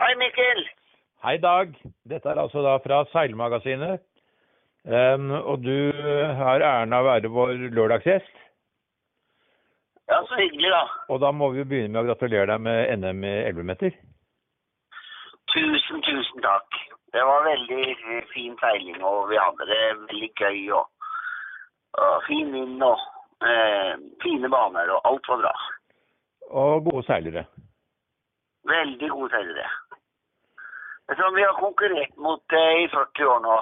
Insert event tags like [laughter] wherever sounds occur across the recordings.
Hei, Mikkel. Hei, Dag. Dette er altså da fra Seilmagasinet. Um, og du har æren av å være vår lørdagsgjest. Ja, så hyggelig, da. Og da må vi jo begynne med å gratulere deg med NM i 11-meter. Tusen, tusen takk. Det var veldig fin seiling, og vi hadde det veldig gøy. Og, og fin vind og eh, fine baner, og alt var bra. Og gode seilere. Veldig gode seilere. Som vi har konkurrert mot eh, i 40 år nå.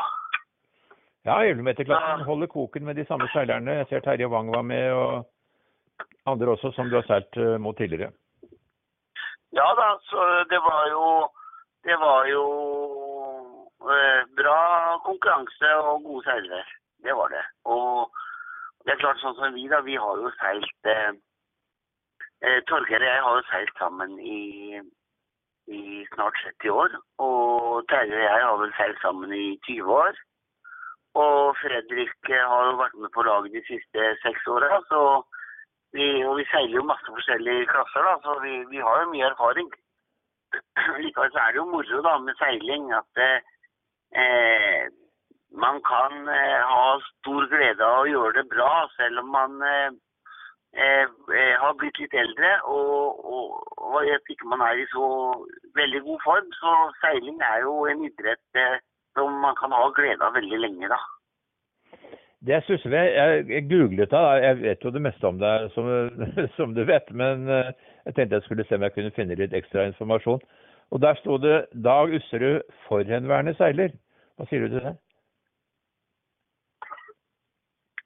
Ja, 11-meterklassen Ja. holder koken med de samme seilerne. Jeg ser Terje Wang var med, og andre også som du har seilt eh, mot tidligere. Ja da, så det var jo Det var jo eh, bra konkurranse og gode seilere. Det var det. Og det er klart, sånn som vi, da, vi har jo seilt eh, eh, Torgeir og jeg har jo seilt sammen i, i snart 70 år. Og Terje og jeg har vel seilt sammen i 20 år. Og Fredrik eh, har jo vært med på laget de siste seks åra. Og vi seiler jo masse forskjellige klasser, da, så vi, vi har jo mye erfaring. [clears throat] Likevel så er det jo moro da med seiling at eh, man kan eh, ha stor glede av å gjøre det bra, selv om man eh, eh, eh, har blitt litt eldre og, og, og hvis ikke man er i så veldig god form. Så seiling er jo en idrett eh, som man kan ha glede av veldig lenge, da. Det jeg stusser ved Jeg, jeg googlet det, jeg vet jo det meste om deg, som, [laughs] som du vet. Men eh, jeg tenkte jeg skulle se om jeg kunne finne litt ekstra informasjon. Og der sto det 'Dag Usserud, forhenværende seiler'. Hva sier du til det?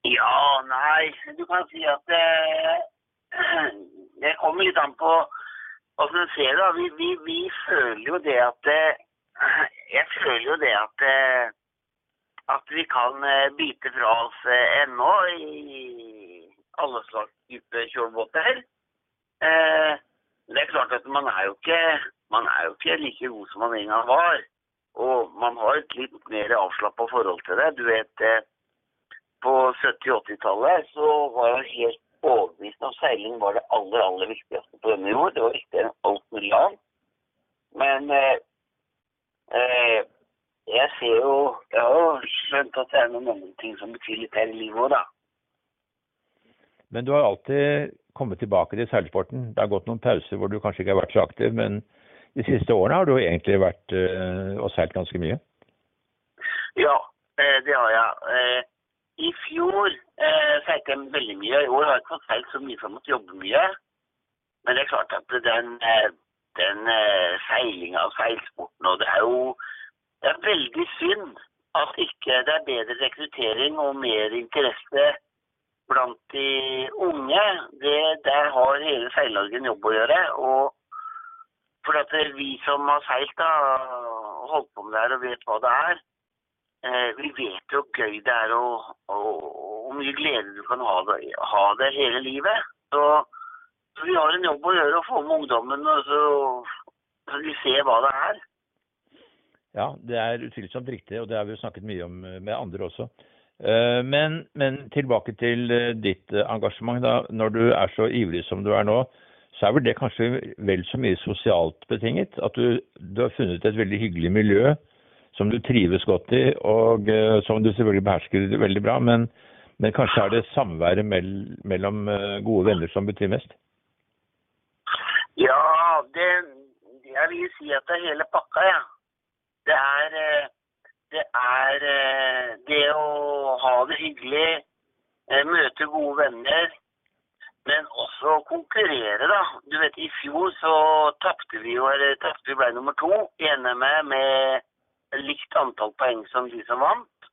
Ja, nei, du kan si at det, [clears throat] det kommer litt an på åssen du ser det. Vi, vi, vi føler jo det at det- [clears throat] Jeg føler jo det at det- at vi kan eh, bite fra oss eh, ennå i alle slags type kjølebåter. Eh, Det er klart at man er ikke man er jo ikke like god som man en gang var. Og man har et litt mer avslappa forhold til det. Du vet, eh, på 70-80-tallet så var jeg helt overbevist om seiling var det aller, aller viktigste på denne jord. Det var viktigere enn alt mulig annet. Men eh, eh, jeg ser jo Jeg har jo skjønt at det er noen andre ting som betyr litt her i livet òg, da. Men du har alltid kommet tilbake til seilsporten. Det har gått noen pauser hvor du kanskje ikke har vært så aktiv, men de siste årene har du egentlig vært øh, og seilt ganske mye. Ja, eh, det har jeg. I fjor eh, seilte jeg veldig mye. I år har jeg ikke fått feilt så mye for jeg måtte jobbe mye. Men det er klart at den, eh, den eh, seilinga og seilsporten og Det er jo det er veldig synd at ikke det er bedre rekruttering og mer interesse blant de unge. Det, der har hele Seil-Norge en jobb å gjøre. og for at vi som har seilt og holdt på med det her og vet hva det er, vi vet jo hvor gøy det er og, hvor mye glede du kan ha det, ha det hele livet. Så, så vi har en jobb å gjøre å få med ungdommen og så, så de ser hva det er. Ja, det er utvilsomt riktig, og det har vi jo snakket mye om eh, med andre også. Eh, Men, men tilbake til eh, ditt eh, engasjement. da. Når du er så ivrig som du er nå, så er vel det kanskje vel så mye sosialt betinget? At du, du har funnet et veldig hyggelig miljø som du trives godt i, og eh, som du selvfølgelig behersker veldig bra. Men, men kanskje er det samværet mell, mellom eh, gode venner som betyr mest? Ja, det, jeg vil si at det er hele pakka, ja. Det er, eh, det er det å ha det hyggelig, møte gode venner, men også konkurrere, da. Du vet, i fjor så tapte vi eller tapte vi ble nummer to i NM med likt antall poeng som de som vant.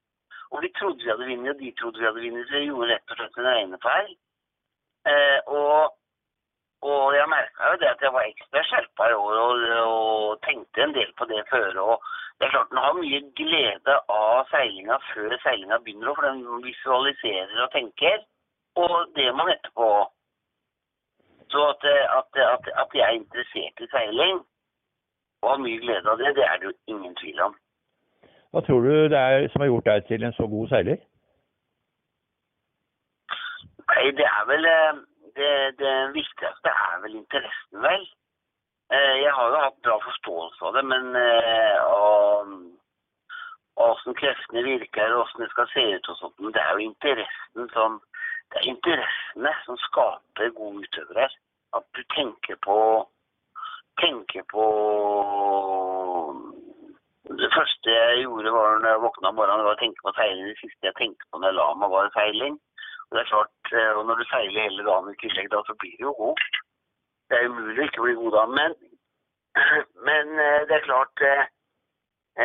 Og vi trodde vi hadde vunnet, og de trodde vi hadde vunnet, så vi gjorde rett og slett en regnefeil. Eh, og og jeg merka jo det at jeg var ekstra skjerpa i år og, og tenkte en del på det før. Og det er klart en har mye glede av seilinga før seilinga begynner, for den visualiserer og tenker. Og det man etterpå. Så at, at, at, at jeg er interessert i seiling og har mye glede av det, det er det jo ingen tvil om. Hva tror du det er som har gjort deg til en så god seiler? Nei, det er vel eh, det, det viktigste er vel interessen, vel. eh, jeg har jo hatt bra forståelse av det, men eh, hvordan kreftene virker og hvordan det skal se ut og sånt, men det er jo interessen som det er interessene som skaper gode utøvere. At du tenker på tenker på Det første jeg gjorde var når jeg våkna om morgenen, var å tenke på seiling. Det siste jeg tenkte på når jeg la meg, var seiling. Og det er klart, eh, og når du seiler hele dagen i tillegg, da, så blir du jo god. Det er umulig å ikke bli god da. Men, [clears throat] men eh, det er klart eh,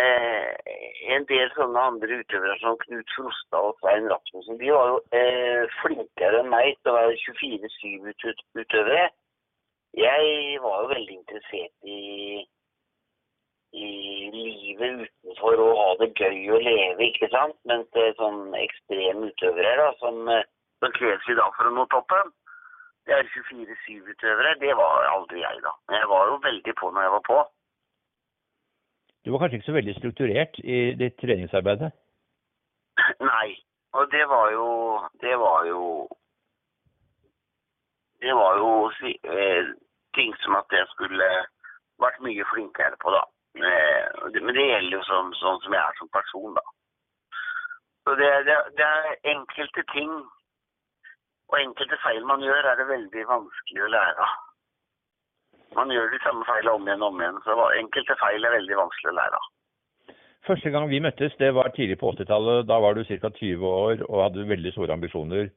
eh, En del sånne andre utøvere som Knut Frostad og Svein Rasmussen, de var jo eh, flinkere enn meg til å være 24-7-utøvere. Jeg var jo veldig interessert i, i livet utenfor å ha det gøy å leve, ikke sant. Mens det er sånn ekstreme utøvere da, som, eh, som kreves i dag for å nå toppen, det er 24-7-utøvere. Det var aldri jeg, da. Men jeg var jo veldig på når jeg var på. Du var kanskje ikke så veldig strukturert i ditt treningsarbeid? Nei. Og det var jo Det var jo Det var jo eh, ting som at jeg skulle vært mye flinkere på, da. Eh, men det gjelder jo som, sånn som jeg er som person, da. Så det, det, det er enkelte ting og enkelte feil man gjør, er det veldig vanskelig å lære av. Man gjør de samme feilene om igjen og om igjen, så enkelte feil er veldig vanskelig å lære av. Første gang vi møttes, det var tidlig på 80-tallet. Da var du ca. 20 år og hadde veldig store ambisjoner.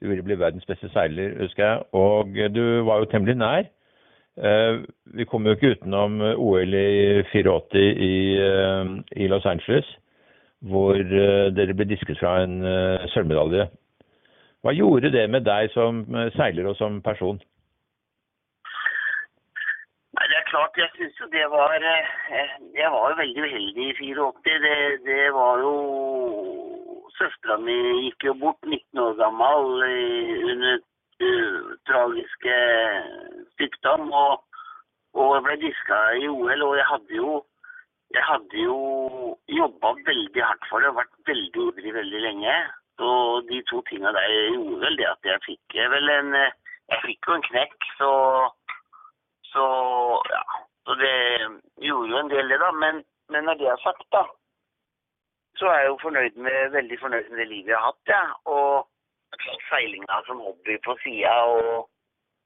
Du ville bli verdens beste seiler, husker jeg. Og du var jo temmelig nær. Eh, vi kom jo ikke utenom OL i 84 i, eh, i Los Angeles, hvor eh, dere ble disket fra en sølvmedalje. Hva gjorde det med deg som seiler og som person? Det er klart, jeg syns jo det var Jeg var jo veldig uheldig i 84. Det, det var jo Søstera mi gikk jo bort 19 år gammel under tragiske sykdom. Og, og jeg ble diska i OL, og jeg hadde jo jeg hadde jo jobba veldig hardt for det og vært veldig ivrig veldig lenge. Så de to tinga der gjorde vel det at jeg fikk vel en Jeg fikk jo en knekk, så Så ja. Så det gjorde jo en del, det, da. Men, men når det er sagt, da, så er jeg jo fornøyd med, veldig fornøyd med det livet jeg har hatt, ja. Og seilinga som hobby på sida og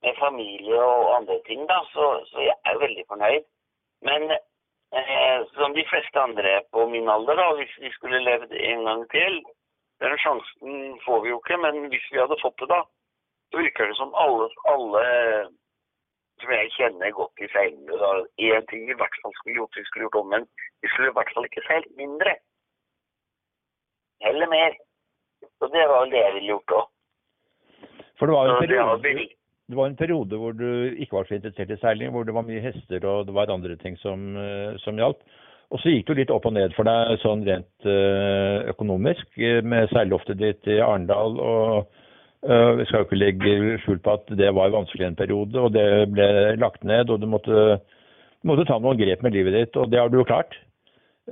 med familie og andre ting, da. Så, så jeg er veldig fornøyd. Men eh, som de fleste andre på min alder, da, hvis vi skulle levd en gang til Den sjansen får vi jo ikke, men hvis vi hadde fått det, da, så virker det som alle, alle som jeg kjenner godt i seiling. Én ting i hvert fall skulle gjort, vi skulle gjort om, men vi skulle i hvert fall ikke seilt mindre. Eller mer. Så det var det jeg ville gjort òg. For det var, en periode, det var en periode hvor du ikke var så interessert i seiling, hvor det var mye hester og det var andre ting som, eh, som hjalp. Og så gikk det litt opp og ned for deg sånn rent eh, økonomisk eh, med seilloftet ditt i Arendal. og Vi skal jo ikke legge skjul på at det var vanskelig en periode, og det ble lagt ned. Og du måtte, måtte ta noen grep med livet ditt, og det har du jo klart.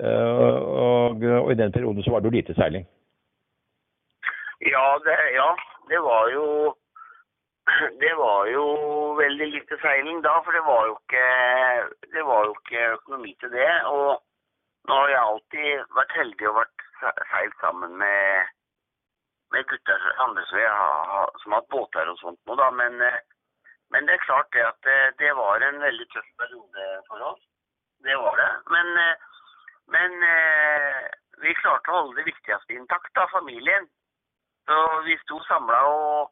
Og, og, i den perioden så var det jo lite seiling. Ja, det, ja, det var jo det var jo veldig lite seiling da, for det var jo ikke, det var jo ikke økonomi til det. Og nå har jeg alltid vært heldig og vært seilt sammen med, med gutter andre som, har, som har hatt båter og sånt nå, da. Men, men, det er klart det at det, det, var en veldig tøff periode for oss. Det var det. Men, men vi klarte å holde det viktigste intakt, da, familien. Så vi sto samla og,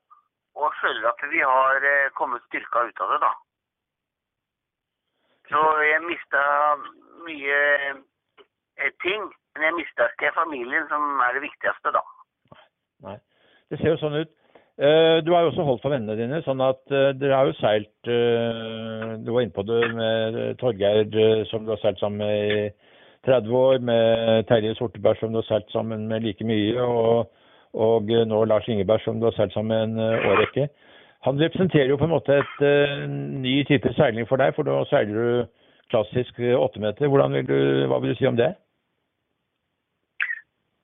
og, føler at vi har eh, kommet styrka ut av det, da. Så jeg mista mye eh, ting, men jeg mista ikke familien, som er det viktigste, da. Nei, det ser jo sånn ut. Eh, du har jo også holdt for vennene dine, sånn at dere har jo seilt Du var inne på det med Torgeir, som du har seilt sammen med i 30 år, med Terje Sorteberg, som du har seilt sammen med like mye. og og nå Lars Ingeberg, som du har seilt sammen med en eh, årrekke. Han representerer jo på en måte et uh, ny type seiling for deg, for da seiler du klassisk eh, åttemeter. Hva vil du si om det?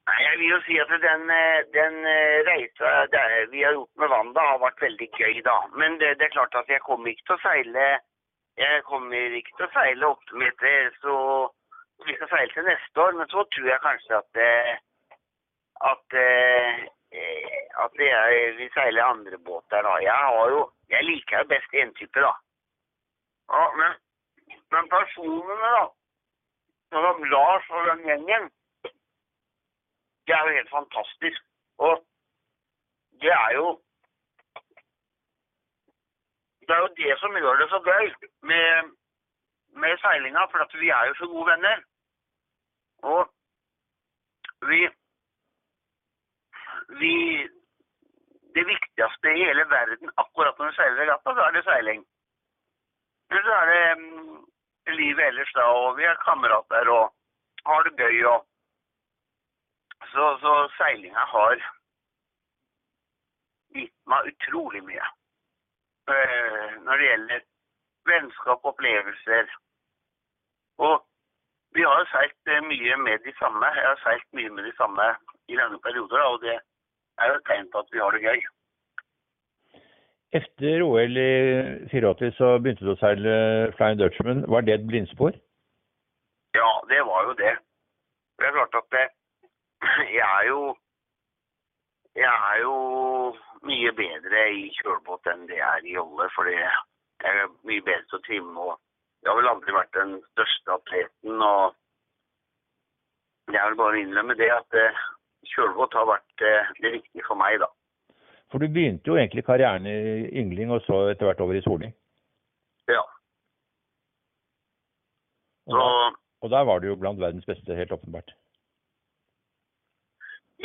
Jeg vil jo si at den, den reisa vi har gjort med Wanda, har vært veldig gøy, da. Men det, det, er klart at jeg kommer ikke til å seile jeg kommer ikke til å seile åtte meter, så vi skal seile til neste år. Men så tror jeg kanskje at eh, at eh, at jeg vil seile andre båter da. Jeg har jo Jeg liker jo best én type, da. Ja, men, men personene, da. Som Lars og den gjengen. Det er jo helt fantastisk. Og det er jo Det er jo det som gjør det så gøy med, med seilinga, for vi er jo så gode venner. Og vi Vi Det viktigste i hele verden akkurat når du seiler regatta, så er det seiling. Men så er det um, livet ellers, da, og vi er kamerater og har det gøy og Så, så seilinga har gitt meg utrolig mye. Uh, når det gjelder vennskap og opplevelser. Og vi har seilt eh, mye med de samme. Jeg har seilt mye med de samme i lange perioder, og det er jo et tegn på at vi har det gøy. Etter OL i 84 så begynte du å seile Flying Dutchman. Var det et blindspor? Ja, det var jo det. Det er klart at det, jeg er jo Jeg er jo mye bedre i kjølbåt enn det er i jolle, for det er mye bedre til å trimme. og Jeg har vel aldri vært den største atleten. og Det er vel bare å innrømme det at eh, kjølbåt har vært eh, det riktige for meg, da. For du begynte jo egentlig karrieren i yngling, og så etter hvert over i soling. Ja. Og, Så og der var du jo blant verdens beste, helt åpenbart.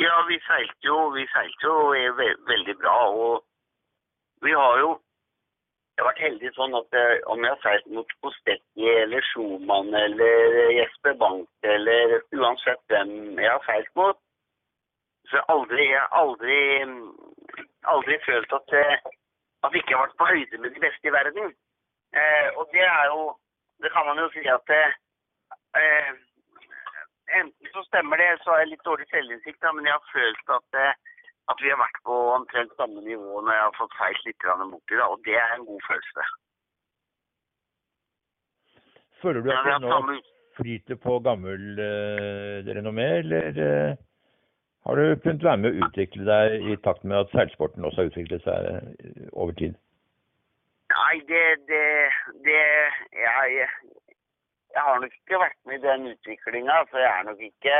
Ja, vi seilte jo, vi seilte jo eh, ve veldig bra. Og vi har jo Jeg har vært heldig sånn at jeg, om jeg har seilt mot Postetti eller Schumann eller Jesper Bank eller uansett hvem jeg har seilt mot, så jeg har aldri, aldri følt at, eh, at vi ikke har vært på høyde med de beste i verden. Eh, og det er jo Det kan man jo si at eh, Enten så stemmer det, så har jeg litt dårlig selvinnsikt, men jeg har følt at, eh, at vi har vært på omtrent samme nivå når jeg har fått feilt litt borti da, og det er en god følelse. Føler du at du nå flyter på gammel eh, renommé, eller eh, har du kunnet være med å utvikle deg i takt med at seilsporten også har utviklet seg eh, over tid? Nei, det, det, det jeg, jeg har nok ikke vært med i den utviklinga, for jeg er nok ikke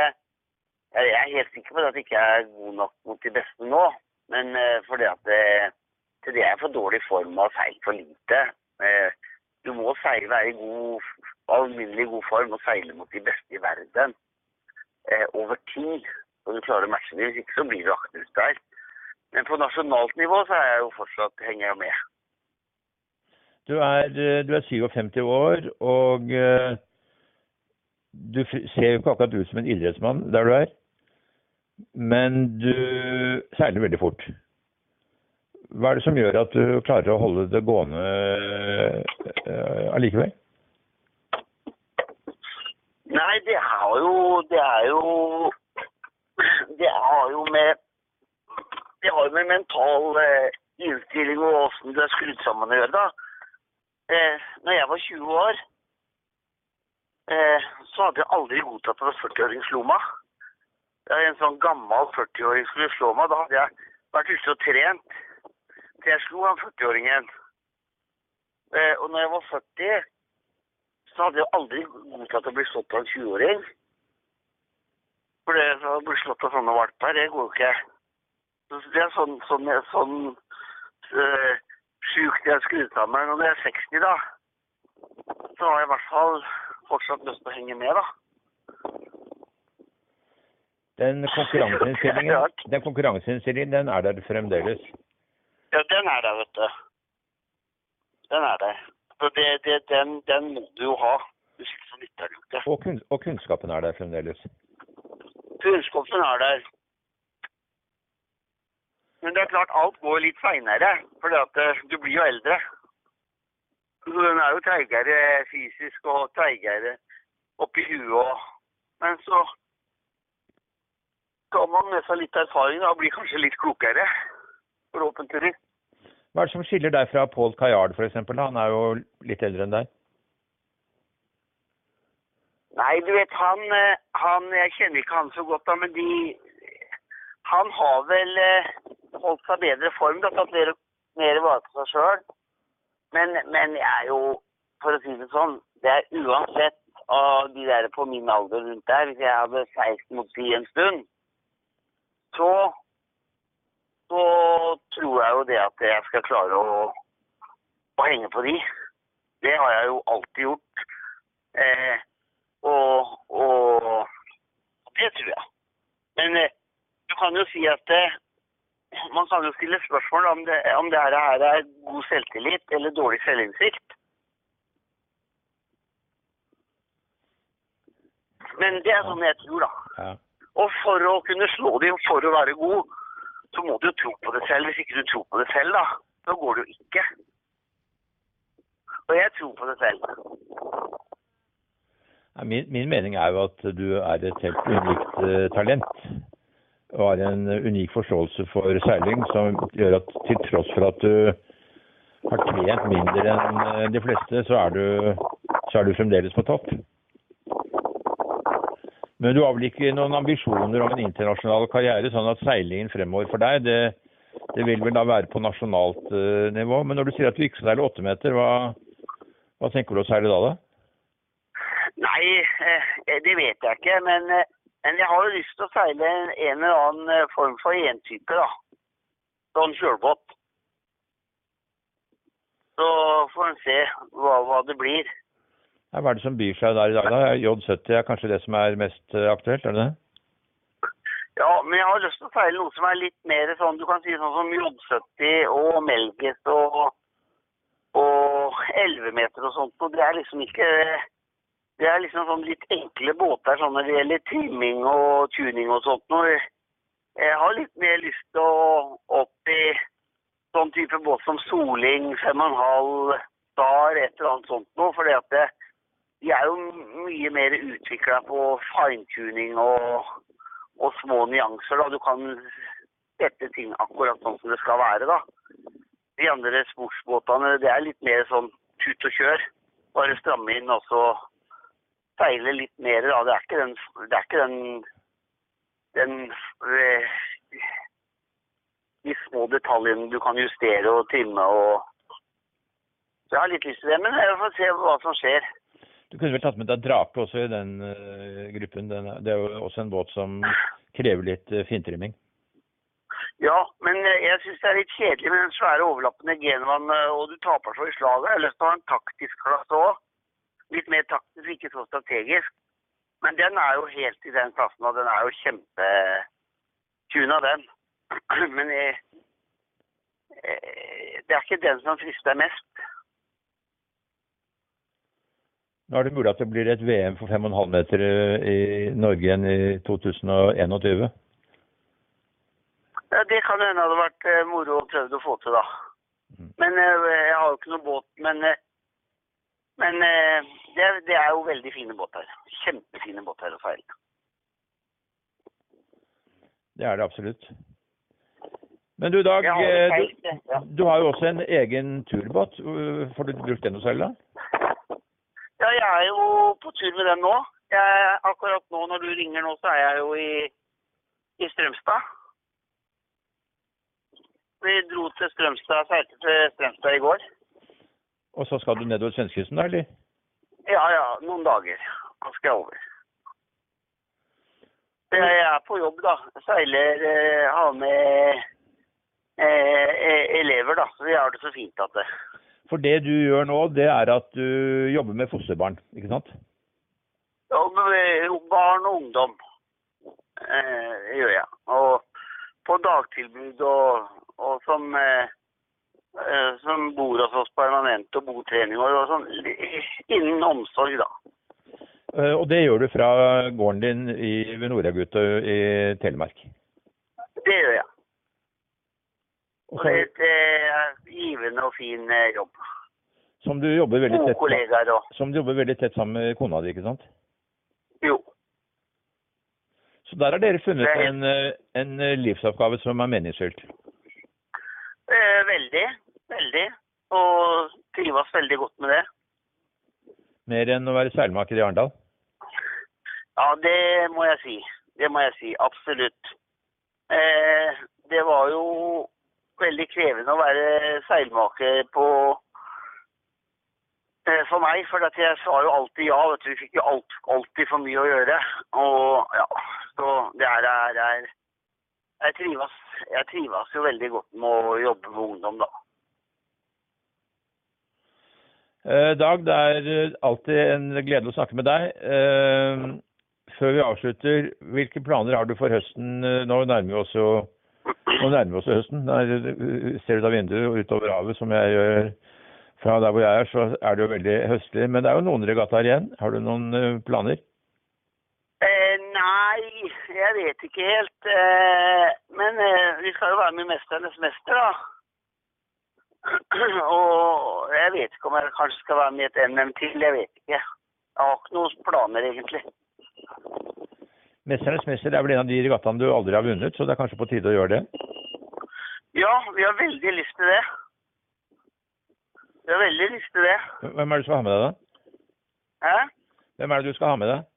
Jeg er helt sikker på at jeg ikke er god nok mot de beste nå. Men eh, fordi at det, til det er for dårlig form og seil for lite. Eh, du må seile, være i god, alminnelig god form og seile mot de beste i verden eh, over tid. Og du klarer å matche dem, hvis ikke så blir du akterut der. Men på nasjonalt nivå så er jeg jo fortsatt henger jeg med. Du er, eh, du er 57 år, og eh, du ser jo ikke akkurat ut som en idrettsmann der du er. Men du seiler veldig fort. Hva er det som gjør at du klarer å holde det gående eh, allikevel? Nei, det er jo Det er jo Det har jo med Det har jo med mental eh, innstilling og åssen du er skrudd sammen å gjøre, da. Eh, når jeg var 20 år, eh, så hadde jeg aldri godtatt at en 40-åring slo meg. En sånn gammel 40-åring skulle slå meg, da hadde jeg vært ute og trent til jeg slo han 40-åringen. Eh, og når jeg var 40 så hadde jeg aldri godtatt å bli slått av en 20-åring. For det å bli slått av sånne valper, det går jo ikke. Det er sånn, sånn, sånn øh, sjukt jeg er skrudd av meg. når jeg er 60, da, så har jeg i hvert fall fortsatt lyst til å henge med, da. Den konkurranseinnstillingen, [laughs] den konkurranseinnstillingen, den er der fremdeles. Ja, den er der, vet du. Den er der. Så det, det, den, den må du jo ha. Hvis ikke så nytter det jo ikke. Og, kun, og kunnskapen er der fremdeles. Kunnskapen er der. Men det er klart, alt går litt seinere, for du blir jo eldre. Så Den er jo treigere fysisk og treigere oppi huet og Men så tar man med seg litt erfaring og blir kanskje litt klokere. Forhåpentligvis. Hva er det som skiller deg fra Paul Kajard f.eks.? Han er jo litt eldre enn deg. Nei, du vet, han, eh, han Jeg kjenner ikke han så godt, da, men de Han har vel eh, holdt seg bedre form, da, tatt mer, mer vare på seg sjøl. Men, men jeg er jo, for å si det sånn, det er uansett av de der på min alder rundt der, hvis jeg hadde seilt mot 10 en stund, så så tror jeg jo det at jeg skal klare å, å henge på de. Det har jeg jo alltid gjort. Eh, og, og det tror jeg. Men eh, du kan jo si at det, man kan jo stille spørsmål om det, om det her er god selvtillit eller dårlig selvinnsikt. Men det er sånn jeg tror, da. Ja. Og for å kunne slå dem, for å være god, så må du jo tro på det selv. Hvis ikke du tror på det selv, da, så går det jo ikke. Og jeg tror på det selv. Min, min mening er jo at du er et helt unikt eh, talent. Og har en unik forståelse for seiling som gjør at til tross for at du har trent mindre enn eh, de fleste, så er du, så er du fremdeles på topp. Men du har vel ikke noen ambisjoner om en internasjonal karriere, sånn at seilingen fremover for deg, det, det vil vel da være på nasjonalt eh, nivå. Men når du sier at du ikke skal seile åtte meter, hva, hva tenker du å seile da, da? Nei, eh, det vet jeg ikke. Men, eh, men jeg har jo lyst til å seile en, en eller annen eh, form for entype, da. Sånn kjølbåt. Så får en se hva, hva det blir. Hva er det som byr seg der i dag? da? J70 er kanskje det som er mest aktuelt, er det det? Ja, men jeg har lyst til å seile noe som er litt mer sånn, du kan si sånn som J70 og Melges og, og 11 meter og sånt. Og det er liksom ikke Det er liksom sånn litt enkle båter sånn når det gjelder trimming og tuning og sånt. noe. Jeg har litt mer lyst til å opp i sånn type båt som Soling, 5,5 Star, et eller annet sånt noe. at de er jo mye mer utvikla på fine-tuning og, og små nyanser. da. Du kan sette ting akkurat sånn som det skal være. da. De andre sportsbåtene det er litt mer sånn tut og kjør. Bare stramme inn og så seile litt mer. da. Det er ikke den, det er ikke den, den eh, de små detaljene du kan justere og trimme og Så jeg har litt lyst til det, men jeg får se hva som skjer. Du kunne vel tatt med deg drake også i den uh, gruppen? Den, det er jo også en båt som krever litt uh, fintrimming. Ja, men jeg syns det er litt kjedelig med den svære overlappende genvann, og du taper så i slaget. Jeg har lyst til å ha en taktisk klasse òg. Litt mer taktisk, ikke så strategisk. Men den er jo helt i den klassen, og den er jo kjempetuna, den. [clears throat] Men jeg, eh, det er ikke den som frister mest. Nå er det mulig at det blir et VM for 5,5 meter eh, i Norge igjen i 2021. Ja, det kan hende hadde vært eh, moro å prøve å få til, da. Mm. Men eh, jeg har jo ikke noen båt. Men, eh, men eh, det, det er jo veldig fine båter. Kjempefine båter å seile. Det er det absolutt. Men du Dag, har eh, du, du har jo også en egen turbåt. Uh, Får du brukt den å seile? Ja, jeg er jo på tur med den nå. Jeg, akkurat nå når du ringer nå, så er jeg jo i, i Strømstad. Vi dro til Strømstad, seilte til Strømstad i går. Og så skal du nedover svenskekysten, da, eller? Ja, ja, noen dager. Da skal jeg over. Jeg er på jobb, da. Seiler, eh, har med eh, eh, elever, da. Så vi har det så fint at det For det du gjør nå, det er at du jobber med fosterbarn, ikke sant? Med barn og ungdom. Eh, gjør jeg. Og på dagtilbud og, og som, eh, som bor hos oss permanent og botrening og, sånn. Innen omsorg, da. Eh, Og det gjør du fra gården din i, ved Nordagutø i Telemark. Det gjør jeg. Og det er et eh, givende og fin eh, jobb. som du jobber veldig tett kollegaer som du jobber veldig tett sammen med kona di, ikke sant? Jo. Så der har dere funnet en, eh, en eh, livsoppgave som er meningsfylt. Veldig. Veldig. Og trives veldig godt med det. Mer enn å være seilmaker i Arendal. Ja, det må jeg si. Det må jeg si. Absolutt. Eh, det var jo veldig krevende å være seilmaker på eh, for meg, for jeg sa jo alltid ja. Vet du. Vi fikk jo alt, alltid for mye å gjøre. Og ja, så det her er, er jeg, trives, jeg trives jo veldig godt med å jobbe med ungdom, da. Eh, Dag, det er eh, alltid en glede å snakke med deg. Eh, før vi avslutter, hvilke planer har du for høsten? Nå nærmer vi oss jo nå nærmer vi oss høsten. Der ser du da vinduet utover havet, som jeg gjør fra der hvor jeg er, så er det jo veldig høstlig. Men det er jo noen regattaer igjen. Har du noen planer? Jeg vet ikke helt. Eh, men eh, vi skal jo være med i 'Mesternes mester', da. [clears throat] Og jeg vet ikke om jeg kanskje skal være med i et NM til. Jeg vet ikke. Jeg har ikke noen planer, egentlig. Mesternes mester er vel en av de regattaene du aldri har vunnet, så det er kanskje på tide å gjøre det? Ja, vi har veldig lyst til det. Vi har veldig lyst til det. Hvem er det du skal ha med deg, da? Hæ? Hvem er det du skal ha med deg?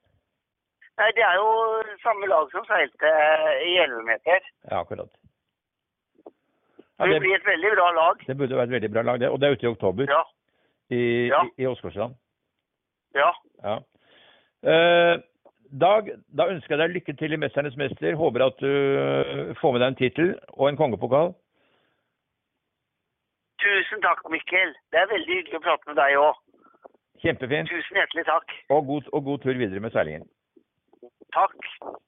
Nei, det er jo samme lag som seilte i 11 meter. Ja, akkurat. Ja, Det det, blir et veldig bra lag. det burde være et veldig bra lag, det. Og det er ute i oktober Ja. i, Ja. i, i Åsgårdstrand. Ja. Ja. Eh, Dag, da ønsker jeg deg lykke til i 'Mesternes mester'. Håper at du eh, får med deg en tittel og en kongepokal. Tusen takk, Mikkel. Det er veldig hyggelig å prate med deg òg. Kjempefint. Tusen hjertelig takk. Og god, og god tur videre med seilingen. Takk.